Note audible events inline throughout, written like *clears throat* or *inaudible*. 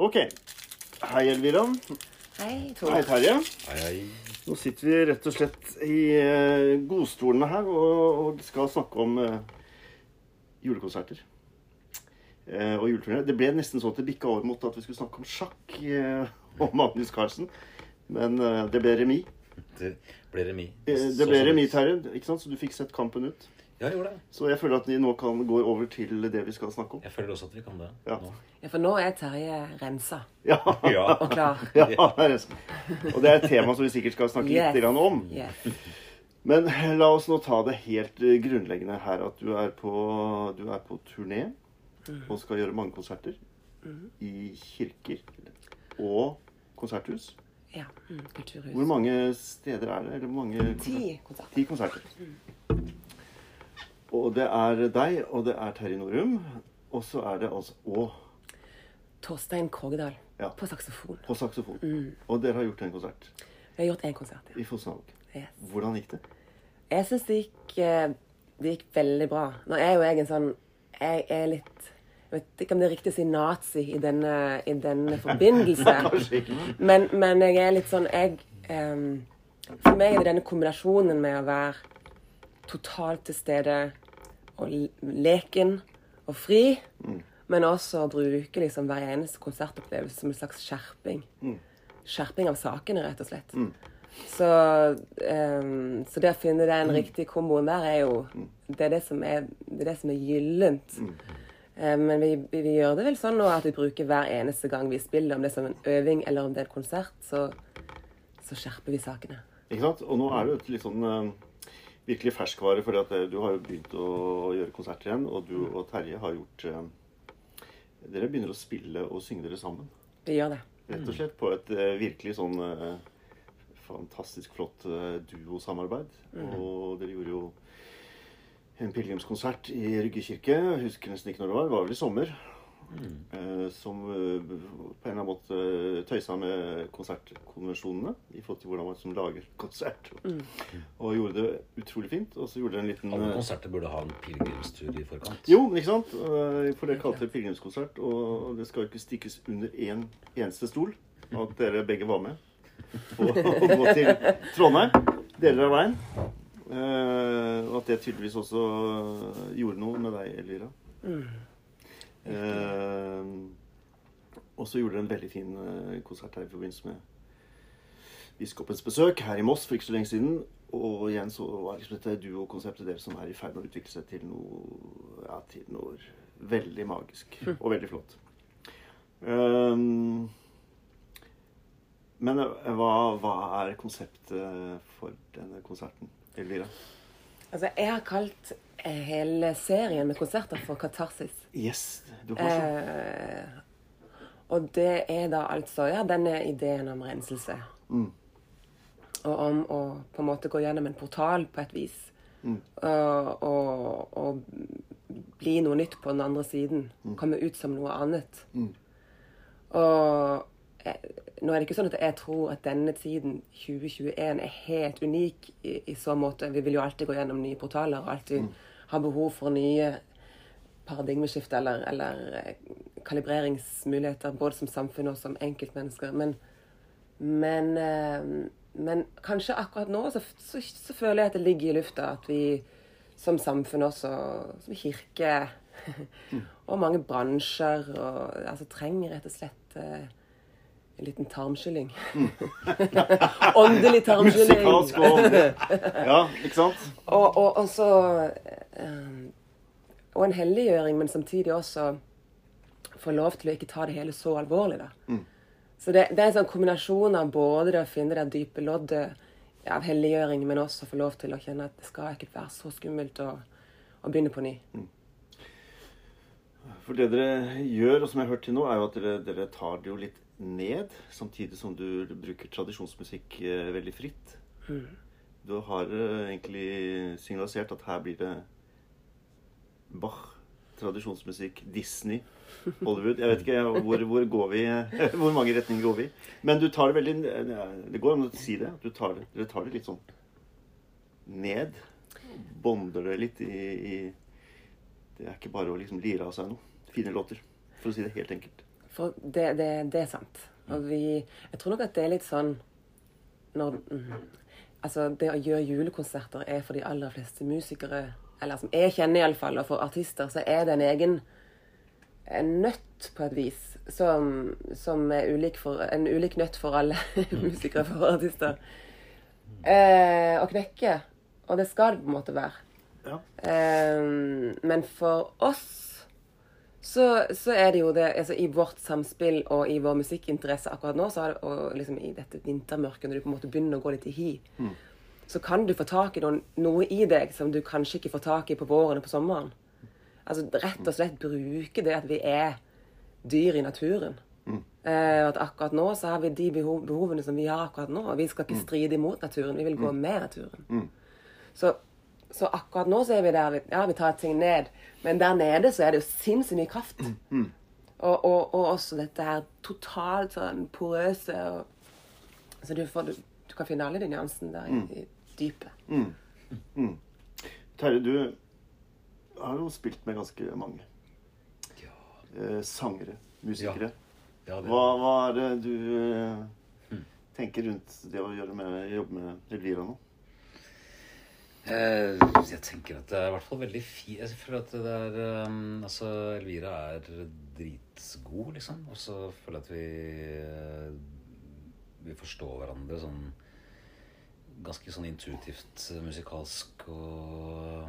Ok. Hei, Elvira. Hei, Tor. Hei, Terje. Hei, hei. Nå sitter vi rett og slett i uh, godstolene her og, og skal snakke om uh, julekonserter. Uh, og juleturné. Det ble nesten sånn at det bikka over mot at vi skulle snakke om sjakk og Magnus Carlsen. Men det ble remis. Det ble remis. Det ble remis. Terje, ikke sant? så du fikk sett kampen ut. Ja, jeg gjorde det. Så jeg føler at vi nå kan gå over til det vi skal snakke om. Jeg føler også at vi kan det Ja. nå. Ja, for nå er Terje rensa Ja, Ja. og klar. *laughs* ja er. Og det er et tema som vi sikkert skal snakke Yes. litt om. Yes. Men la oss nå ta det helt eh, grunnleggende her. At du er på, du er på turné og skal gjøre mange konserter. I kirker og konserthus. Ja. Mm, kulturhus. Hvor mange steder er det? Eller hvor mange Ti konserter. Ti konserter. Og det er deg, og det er Terje Norum. Og så er det altså Og Torstein Krogedal Ja. på saksofon. på saksofon. Og dere har gjort en konsert Vi har gjort én konsert. Ja. i Fosnavåg. Yes. Hvordan gikk det? Jeg syns det gikk eh, Det gikk veldig bra. Nå er jo jeg en sånn Jeg er litt Jeg vet ikke om det er riktig å si nazi i denne, i denne *laughs* forbindelse. Men, men jeg er litt sånn jeg, um, For meg er det denne kombinasjonen med å være totalt til stede og leken og fri, men også å bruke liksom hver eneste konsertopplevelse som en slags skjerping. Skjerping av sakene, rett og slett. Så, um, så det å finne den riktige komboen der er jo Det er det som er, det er, det som er gyllent. Um, Men vi, vi, gjør det vel sånn nå at vi bruker hver eneste gang vi spiller, om det er som en øving eller om det er en konsert, så, så skjerper vi sakene. Ikke sant? Og nå er det jo et litt sånn eh, virkelig ferskvare, for du har jo begynt å gjøre konserter igjen, og du og Terje har gjort eh, Dere begynner å spille og synge dere sammen. Vi gjør det. Rett og slett på et eh, virkelig sånn eh, fantastisk flott eh, duosamarbeid. Og dere gjorde jo en pilegrimskonsert i Rygge kirke. Jeg husker nesten ikke når det var. Det var vel i sommer. Eh, som eh, på en eller annen måte eh, tøysa med konsertkonvensjonene i forhold til hvordan man som lager konsert. Og gjorde det utrolig fint. Og så gjorde det en liten Alle konserter burde ha en pilegrimstur i forkant. jo, ikke sant? For det kalte det pilegrimskonsert, og det skal jo ikke stikkes under én eneste stol. At dere begge var med på å gå til Trondheim, deler av veien. Eh, Og at det tydeligvis også gjorde noe med deg, Elvira. Eh, Og så gjorde dere en veldig fin eh, konsert her i forbindelse med biskopens besøk her i Moss for ikke så lenge siden. Og igjen så var liksom dette duokonseptet deres som er i ferd med å utvikle seg til noe, ja, til noe veldig magisk og veldig flott. Um, men eh, hva, hva er konseptet for denne konserten, Elvira? Altså, jeg har kalt hele serien med konserter for Katarsis. Yes, du har. Eh, og det er da altså ja, denne ideen om renselse. Og om å på en måte gå gjennom en portal på et vis. Og, og, og bli noe nytt på den andre siden. Komme ut som noe annet. Og eh, nå er det ikke sånn at jeg tror at denne tiden, 2021, er helt unik i, i så måte. Vi vil jo alltid gå gjennom nye portaler og alltid ha behov for nye paradigmeskifte eller, eller eh, kalibreringsmuligheter, både som samfunn og som enkeltmennesker. Men, men, eh, men kanskje akkurat nå så, så, så føler jeg at det ligger i lufta at vi som samfunn også, som kirke *laughs* og mange bransjer, og, altså, trenger rett og slett eh, en liten tarmskylling. *laughs* Åndelig tarmskylling. Musikalsk og. Ja, ikke sant? Og, og, og så eh, Og en helliggjøring, men samtidig også få lov til å ikke ta det hele så alvorlig. da. Så det, det er en sånn kombinasjon av både det å finne det dype loddet av helliggjøring, men også få lov til å kjenne at det skal ikke være så skummelt å, å begynne på ny. For det dere gjør, og som jeg har hørt til nå, er jo at dere, dere tar det jo litt ned, samtidig som du bruker tradisjonsmusikk eh, veldig fritt. Du har eh, egentlig signalisert at her blir det Bach, tradisjonsmusikk, Disney, Hollywood Jeg vet ikke hvor, hvor går vi *laughs* Hvor mange retninger går vi. Men du tar det veldig Det går an å si det. Du tar det, dere tar det litt sånn ned. Bonder det litt i, i Det er ikke bare å liksom lire av seg noe. Fine låter, for å si det helt enkelt. For det, det, det er sant. Og vi Jeg tror nok at det er litt sånn når mm, Altså, det å gjøre julekonserter er for de aller fleste musikere, eller som jeg kjenner iallfall, og for artister, så er det en egen en nøtt på et vis. Som, som er ulik for, en ulik nøtt for alle *laughs* musikere for artister. Eh, å knekke. Og det skal det på en måte være. Ja. Eh, men for oss så, så er det jo det altså I vårt samspill og i vår musikkinteresse akkurat nå, så har det, og liksom i dette vintermørket, når du på en måte begynner å gå litt i hi, så kan du få tak i noen, noe i deg som du kanskje ikke får tak i på våren og på sommeren. Altså rett og slett bruke det at vi er dyr i naturen. Eh, at akkurat nå så har vi de behov, behovene som vi har akkurat nå. Vi skal ikke stride imot naturen, vi vil gå med naturen. Så, så akkurat nå så er vi der ja, vi tar ting ned. Men der nede så er det jo sinnssykt mye kraft. Og, og, og også dette her totalt sånn porøse og, Så du, får, du, du kan finne alle de nyansene der i, i Mm. Terje, du har jo spilt med ganske mange Ja. eh, sangere, musikere. ja det, Hva, hva er det du eh, tenker rundt det å gjøre med, jobbe med Elvira nå? Eh, jeg tenker at det er i hvert fall veldig fint. Jeg føler at det er um, Altså, Elvira er dritgod, liksom. Og så føler jeg at vi eh, Vi forstår hverandre sånn ganske sånn intuitivt eh, musikalsk og,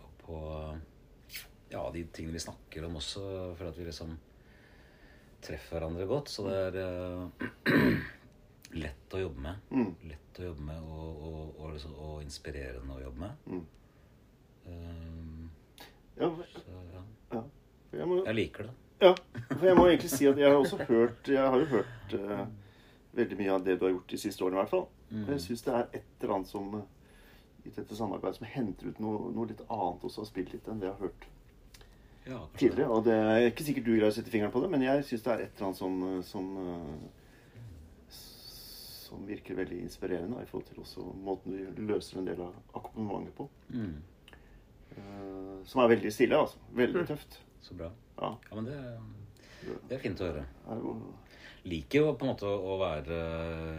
og på Ja, de tingene vi snakker om også, for at vi liksom treffer hverandre godt. Så det er uh, *clears throat* lett å jobbe med. Mm. Lett å jobbe med og, og, og, liksom, og inspirerende å jobbe med. Mm. Um, Ja, så ja. ja. Jeg må, Jeg liker det. ja, for jeg må egentlig si at jeg har også hørt Jeg har jo hørt uh, veldig mye av det du har gjort de siste årene, i hvert fall. Og jeg syns det er et eller annet som eh, i dette samarbeidet som henter ut noe, noe litt annet også, har spilt litt enn det jeg har hørt Ja, tidligere. Og det er ikke sikkert du greier å sette fingeren på det, men jeg syns det er et eller annet som, eh, som eh, som virker veldig inspirerende da, i forhold til også måten du løser en del av akkompagnementet på. Mm, Uh, som er veldig stille, altså. Veldig tøft. så bra. Ja. Ja, men det, det er fint å høre. Er Liker jo på en måte å være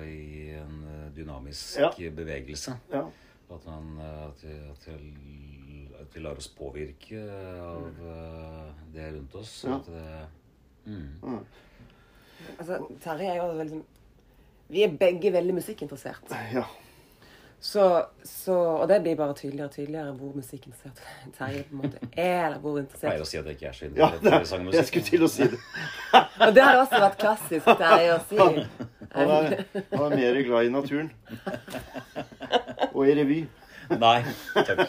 i en eh, dynamisk Ja. bevegelse. ja. At, man, eh, at, vi, at, vi, at vi lar oss påvirke av eh, det rundt oss. Ja. At det, mm. Mm. Altså, Terje er jo veldig sånn Vi er begge veldig musikkinteressert. ja. Så, så, og det blir bare tydeligere og tydeligere hvor musikkinteressert *laughs* Terje på en måte er. eller hvor Jeg pleier interessert. å si at jeg ikke er så interessert det, i sangmusikk. jeg skulle til å si det. *laughs* Og det har også vært klassisk Terje å si. Han er, han er mer glad i naturen. Og i revy. Nei. Takk. *laughs*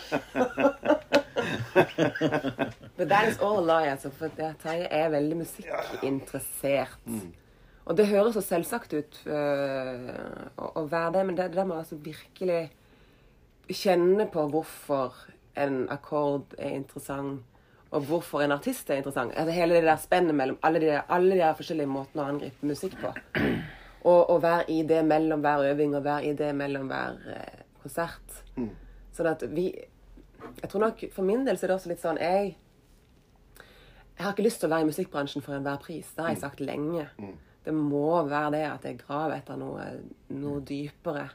But that is all a lie, altså. For Terje er veldig musikkinteressert. Og det høres så selvsagt ut øh, å, å være det, men det, det der med altså virkelig kjenne på hvorfor en akkord er interessant, og hvorfor en artist er interessant. Altså hele det der spennet mellom alle de, alle de forskjellige måtene å angripe musikk på. Og, og være i det mellom hver øving, og være i det mellom hver eh, konsert. Sånn at vi Jeg tror nok for min del så er det også litt sånn Jeg jeg har ikke lyst til å være i musikkbransjen for enhver pris. Det har jeg sagt lenge. Det må være det at jeg graver etter noe, noe dypere.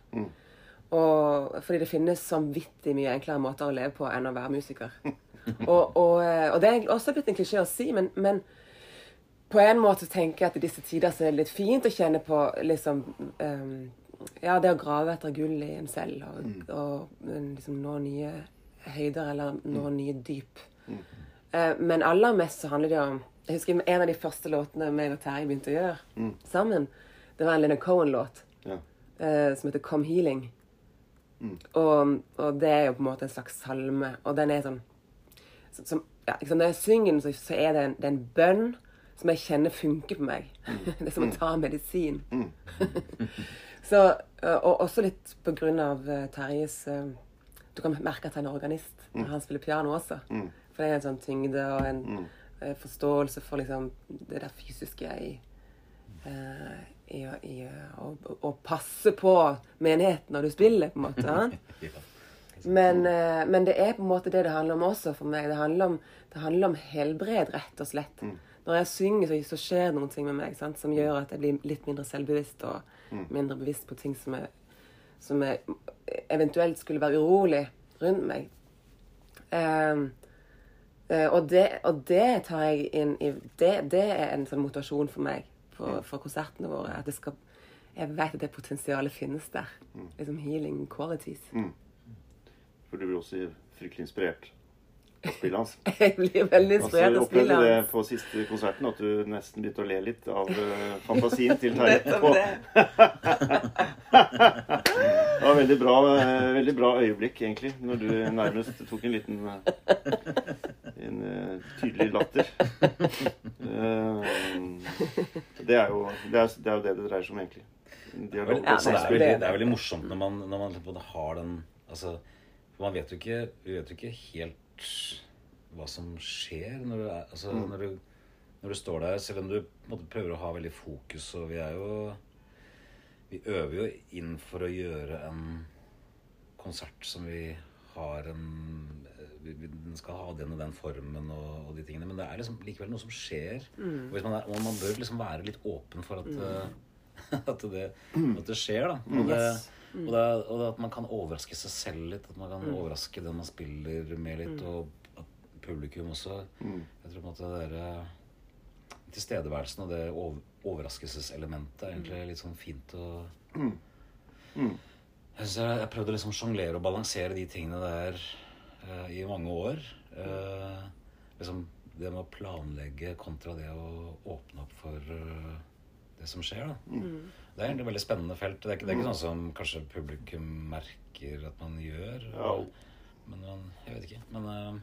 Og, fordi det finnes samvittig mye enklere måter å leve på enn å være musiker. *laughs* Og, og, eh, og det er også blitt en klisjé å si, men, men på en måte tenker jeg at i disse tider så er det litt fint å kjenne på liksom um, Ja, det å grave etter gull i en selv og, og liksom nå nye høyder eller nå nye dyp. Uh, men aller mest så handler det om Jeg husker en av de første låtene meg og Terje begynte å gjøre sammen. Det var en Leonard Cohen-låt Ja. eh, som heter Come Healing. Og, og det er jo på en måte en slags salme. Og den er sånn som, ja, liksom Når jeg synger den, så, så er det en, det er en bønn som jeg kjenner funker på meg. *laughs* det er som å ta medisin. *laughs* så, eh, og også litt på grunn av eh, Terjes eh, Du kan merke at han er organist Mm. han spiller piano også. For det er en sånn tyngde og en eh, forståelse for liksom det der fysiske i uh, i, i å, å, passe på menigheten når du spiller, på en måte. *laughs* Men, uh, men det er på en måte det det handler om også for meg. Det handler om, det handler om helbred, rett og slett. Når jeg synger, så, så skjer det noen ting med meg sant? som gjør at jeg blir litt mindre selvbevisst og mindre bevisst på ting som, er, som er, eventuelt skulle være urolig rundt meg. Um, og, det, og det tar jeg inn i Det, det er en sånn motivasjon for meg for, for konsertene våre. At det skal, jeg vet at det potensialet finnes der. Liksom healing qualities. For du blir også fryktelig inspirert av spillet hans. *laughs* Jeg blir veldig Altså, inspirert jeg av opplevde spillet det på siste konserten, at du nesten begynte å le litt av eh, fantasien til Terje. Det. *laughs* Det var veldig bra, eh, veldig bra øyeblikk, egentlig, når du nærmest tok en liten eh, En tydelig latter. Eh, Det er jo det, er, det er jo det det dreier seg om, egentlig. Vel, Ja, altså, det, er veldig, det- det er veldig morsomt når man, når man liksom har den altså, Man vet jo ikke, vet jo ikke helt hva som skjer når du, er, altså, når du, når du står der, selv om du måte, prøver å ha veldig fokus. Og vi er jo Vi øver jo inn for å gjøre en konsert som vi har en vi, Den skal ha den og den formen og, og de tingene. Men det er liksom likevel noe som skjer. Og hvis man, er, og man bør liksom være litt åpen for at, mm. *laughs* at, det, at det skjer, da. Og, det, Yes. og, det, og det at man kan overraske seg selv litt. At man kan overraske den man spiller med litt. Og at publikum også Jeg tror på en måte det der, eh, tilstedeværelsen og det over, overraskelseselementet er egentlig litt sånn fint å jeg, jeg, har prøvd å liksom sjonglere og balansere de tingene der uh, i mange år. Uh, liksom det med å planlegge kontra det å åpne opp for eh, det som skjer. da. Det er egentlig et veldig spennende felt. Det er ikke, det er ikke sånn som kanskje publikum merker at man gjør. Ja. Men man, jeg vet ikke. Men uh,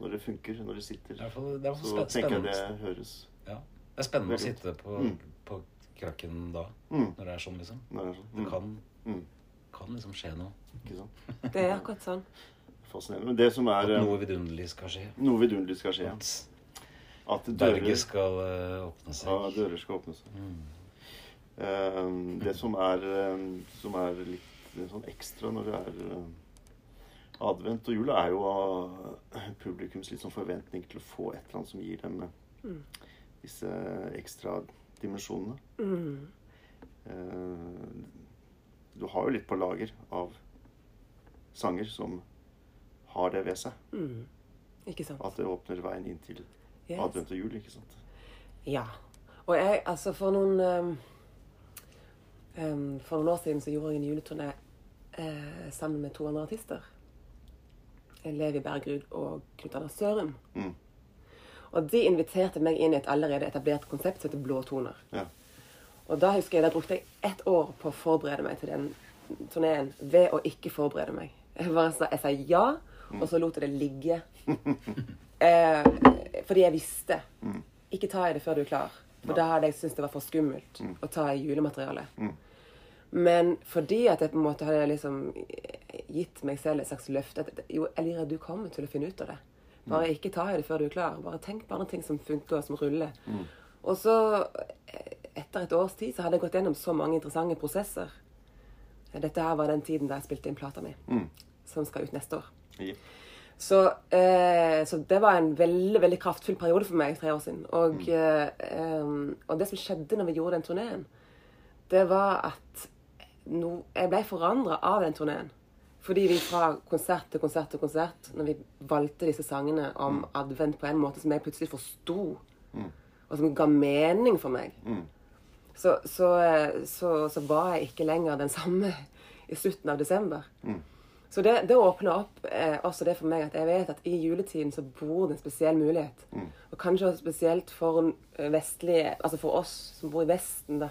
Når det funker, når det sitter, det fall, det er så spennende. tenker jeg det høres Ja. Det er spennende å sitte på, Mm. på krakken da, Mm. når det er sånn, liksom. Når det er sånn. Det Mm. kan, Mm. kan liksom skje noe. Ikke sant? Det er akkurat sånn. Fascinerende. Men det som er At eh, noe vidunderlig skal skje. noe vidunderlig skal skje, At at dører, skal eh, åpne seg. ja, dører skal åpne seg. Mm. det som er, eh, som er litt sånn ekstra når det er eh, advent og jul, er jo eh, publikums litt sånn forventning til å få et eller annet som gir dem eh, disse ekstra dimensjonene. Mm. Eh, du har jo litt på lager av sanger som har det ved seg. Mm. Ikke sant? At det åpner veien inn til Yes. advent og jul, ikke sant? Ja. Og jeg, altså for noen um, um, For noen år siden så gjorde jeg en juleturné uh, sammen med to andre artister. Levi Bergrud og Knut Anders Sørum. Mm. Og de inviterte meg inn i et allerede etablert konsept som heter Blåtoner. Ja. Og da husker jeg, da brukte jeg ett år på å forberede meg til den turneen ved å ikke forberede meg. Jeg, bare sa, jeg sa ja, og så lot jeg det ligge. *laughs* Eh, fordi jeg visste. Ikke ta i det før du er klar. For da hadde jeg syntes det var for skummelt å ta i julematerialet. Men fordi at jeg på en måte hadde liksom gitt meg selv et slags løfte at jo, Elira, du kommer til å finne ut av det. Bare ikke ta i det før du er klar. Bare tenk på andre ting som funker, og som ruller. Og så, eh, etter et års tid, så hadde jeg gått gjennom så mange interessante prosesser. Dette her var den tiden da jeg spilte inn plata mi, som skal ut neste år. Jepp. Så, eh, så det var en veldig veldig kraftfull periode for meg tre år siden. Og, eh, og det som skjedde når vi gjorde den turneen, det var at no, jeg ble forandra av den turneen. Fordi vi fra konsert til konsert til konsert, når vi valgte disse sangene om advent på en måte som jeg plutselig forsto, og som ga mening for meg, så, så, eh, så, så var jeg ikke lenger den samme i slutten av desember. Så det, det åpner opp eh, også det for meg at jeg vet at i juletiden så bor det en spesiell mulighet. Og kanskje også spesielt for eh, vestlige Altså for oss som bor i Vesten, da.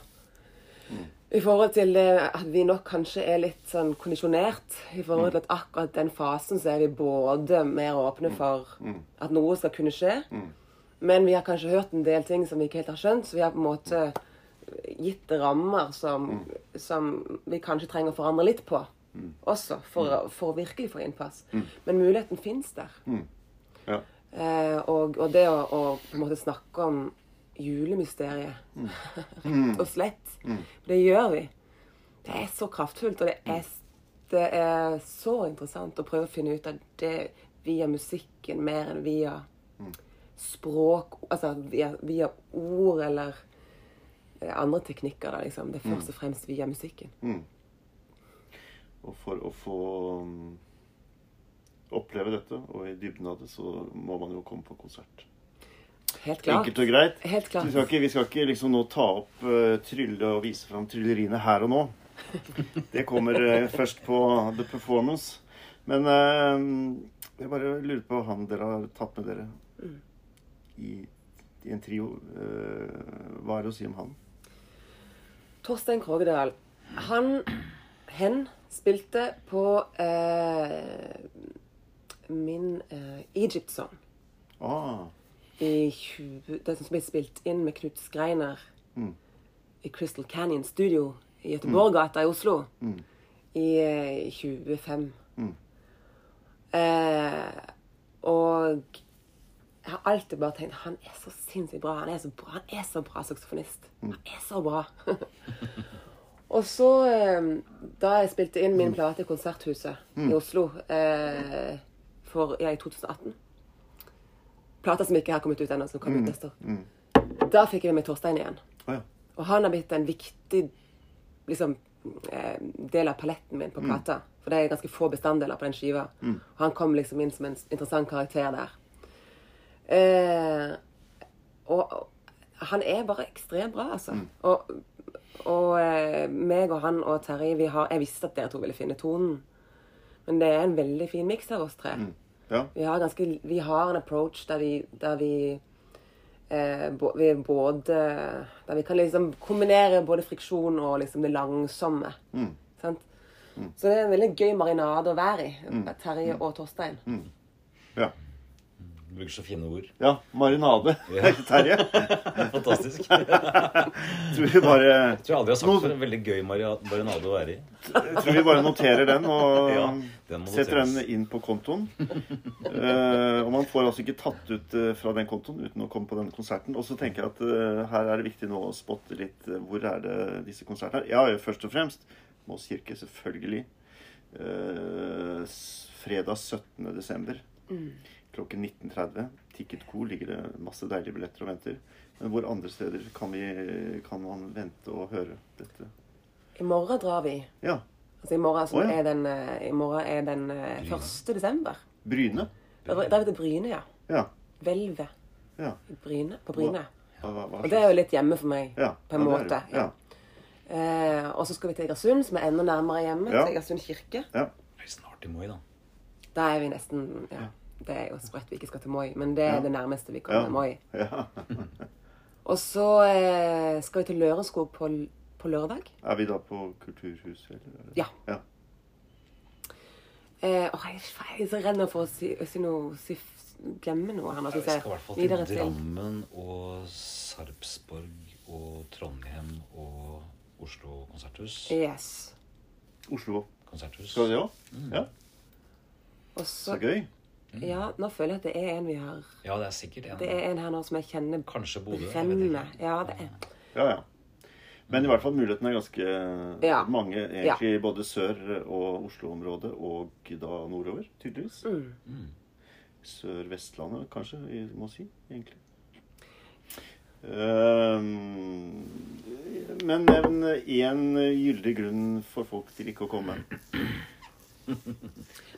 I forhold til eh, at vi nok kanskje er litt sånn kondisjonert. I forhold til at akkurat den fasen så er vi både mer åpne for at noe skal kunne skje. Men vi har kanskje hørt en del ting som vi ikke helt har skjønt, så vi har på en måte gitt rammer som, som vi kanskje trenger å forandre litt på også, for, å, for virkelig få innpass. Men muligheten fins der. Ja. Eh, og, og det å, å på en måte snakke om julemysteriet, *laughs* rett og slett, det gjør vi. Det er så kraftfullt, og det er, det er så interessant å prøve å finne ut av det via musikken mer enn via språk Altså via, via ord eller eh, andre teknikker. Da, liksom. Det er først og fremst via musikken. Mm. Og for å få um, oppleve dette, og i dybden av det, så må man jo komme på konsert. Helt klart. Enkelt og greit. Helt klart. Vi skal ikke, vi skal ikke liksom nå ta opp uh, trylle og vise fram trylleriene her og nå. *laughs* Det kommer uh, først på The Performance. Men uh, jeg bare lurer på han dere har tatt med dere i, i en trio. Hva er det å si om han? Torstein Krogedal. Han Hen spilte på eh, min eh, Egypt Song. Ah, I 20, det som ble spilt inn med Knut Skreiner Mm. i Crystal Canyon Studio i Göteborggata i Oslo Mm. i eh, 25. Mm. Eh, og jeg har alltid bare tenkt han er så sinnssykt bra. Han er så bra, han er så bra saksofonist. Han er så bra. *laughs* og så, eh, da jeg spilte inn min plate i Konserthuset i Oslo eh, for, ja, i 2018 Plata som ikke har kommet ut ennå, som kommer ut neste år. Mm. Da fikk jeg med Torstein igjen. Oh, ja. Og han har blitt en viktig liksom, eh, del av paletten min på plata. For det er ganske få bestanddeler på den skiva. Og han kom liksom inn som en interessant karakter der. Eh, og, og han er bare ekstremt bra, altså. Og, og eh, meg og han og Terje, vi har Jeg visste at dere to ville finne tonen. Men det er en veldig fin miks av oss tre. ja. Vi har, ganske, vi har en approach der vi, der vi, eh, bo, vi både Der vi kan liksom kombinere både friksjon og liksom det langsomme. Mm. Sant? Så det er en veldig gøy marinade å være i. Terje og Torstein. ja. Bruker så fine ord. Ja, marinade. *laughs* Ja. *laughs* Terje. Fantastisk. *laughs* Tror vi bare tror jeg aldri har sagt for en veldig gøy marinade å være i. tror vi bare noterer den og Ja, den setter den inn på kontoen. uh, og man får altså ikke tatt ut eh, fra den kontoen uten å komme på denne konserten. Og så tenker jeg at uh, her er det viktig nå å spotte litt hvor er det disse konsertene er. Ja, først og fremst Moss kirke, selvfølgelig. Eh, fredag 17. desember klokken 19.30. Ticket Co ligger det masse deilige billetter og venter. Men hvor andre steder kan, vi, kan man vente og høre dette? I morgen drar vi. Ja. Altså I morgen, Å, ja. er den, eh, i morgen er den eh, 1. desember. Bryne. Da drar vi til Bryne, ja. Ja. Hvelvet ja. Bryne, på Bryne. Hva, hva, hva Og det er jo litt hjemme for meg, Ja, på en ja, måte. Ja. Eh, og så skal vi til Egersund, som er enda nærmere hjemme. Ja. Til Egersund kirke. Ja. Det er snart i Moi, da. Da er vi nesten ja, Det er jo sprøtt vi ikke skal til Moi, men det er Ja. det nærmeste vi Ja. kommer Moi. ja. *laughs* Og så eh, skal vi til Lørenskog på, på lørdag. Er vi da på Kulturhuset? Eller? Ja. ja. Eh, åh, jeg, jeg er så redd nå for å si, si noe si, glemme noe her. nå, Vi skal i hvert fall til Drammen og Sarpsborg og Trondheim og Oslo konserthus. Yes. Oslo. Konserthus. Skal vi det òg? Mm. Ja. Også, Så så gøy. Ja, nå føler jeg at det er en vi har Ja, det er sikkert en. Det er en her nå som jeg kjenner Kanskje Bodø. jeg ikke. Ja, det er Ja, ja. Men i hvert fall mulighetene er ganske Ja. mange, egentlig. Både sør- og Oslo-området, og da nordover, tydeligvis. mm. Sør-Vestlandet, kanskje, vi må si, egentlig. Ehm, men nevn én gyldig grunn for folk til ikke å komme.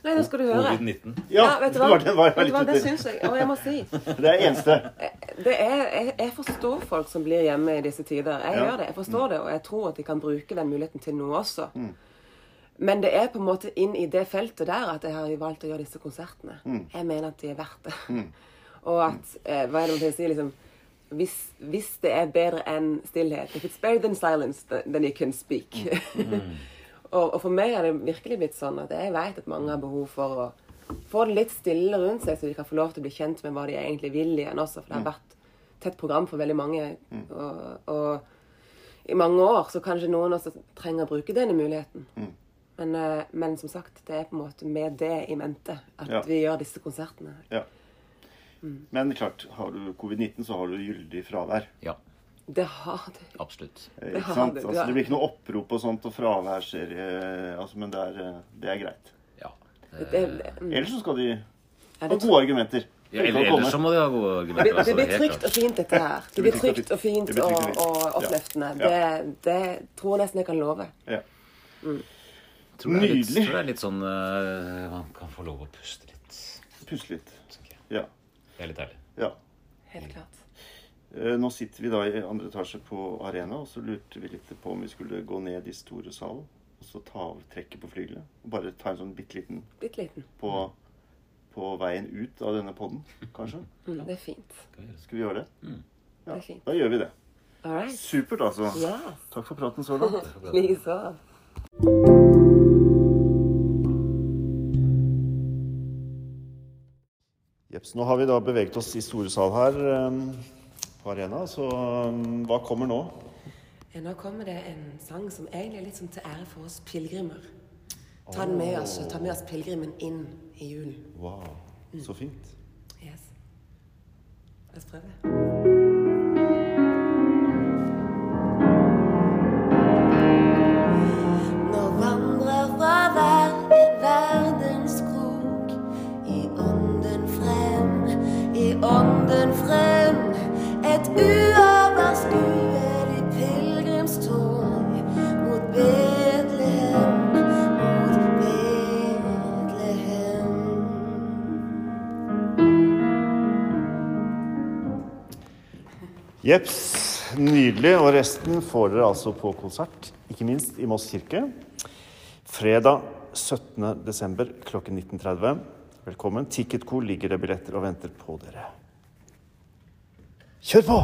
Nei, nå skal du høre. Covid-19. Ja, vet du det hva? var den var Vet du hva, litt Det ute syns jeg. Og jeg må si *laughs* Det er eneste. det er, jeg, jeg forstår folk som blir hjemme i disse tider. Jeg Ja. gjør det. Jeg forstår det, og jeg tror at de kan bruke den muligheten til noe også. Mm. Men det er på en måte inn i det feltet der at jeg har valgt å gjøre disse konsertene. Mm. Jeg mener at de er verdt det. *laughs* Og at eh, Hva er det man sier? Liksom, hvis, hvis det er bedre enn stillhet If it's better than silence, then you can speak. *laughs* og, og for meg har det virkelig blitt sånn at jeg vet at mange har behov for å få det litt stille rundt seg, så de kan få lov til å bli kjent med hva de egentlig vil igjen også. For det har vært tett program for veldig mange. Og, og i mange år så kanskje noen også trenger å bruke denne muligheten. Men, eh, men som sagt, det er på en måte med det i mente at Ja. vi gjør disse konsertene. Ja. Men klart, har du covid-19, så har du gyldig fravær. Ja, Det har det. absolutt. Eh, Det Ikke sant? du, Altså, det blir ikke noe opprop og sånt og fraværsserie, altså, men det er, eh, det er greit. Ja. det, det mm. Ellers så skal de ha gode argumenter. Ja, eller, ellers så må de ha gode Det, grunner. det blir trygt og fint, dette her. Det blir trygt og fint og, og oppløftende. Ja. Det, det tror jeg nesten jeg kan love. Ja. Tror jeg er litt, tror det er litt sånn uh, Man kan få lov å puste litt. Puste litt. Ja. Det er litt ærlig. ja. Helt klart. Eh, Nå sitter vi da i andre etasje på Arena, og så lurte vi litt på om vi skulle gå ned i store salen og så ta av trekket på flygelet. Og bare ta en sånn bitte liten Bitte liten. på, på veien ut av denne podden, kanskje. Mm, det er fint. Skal vi gjøre det? Mm. Ja, det? Er fint. Da gjør vi det. All right. Supert, altså. Yeah. Takk for praten så langt. *laughs* Likeså. Jeps, nå har vi da beveget oss i store sal her eh, på Arena, så eh, hva kommer nå? Ja, nå kommer det en sang som egentlig er litt sånn til ære for oss pilegrimer. Ta den med oss, og ta med oss pilegrimen inn i julen. Wow, så fint. Yes. La oss prøve. Jeps, nydelig. Og resten får dere altså på konsert, ikke minst i Moss kirke. Fredag 17. desember klokken 19.30. Velkommen. Ticketco ligger det billetter og venter på dere. Kjør på!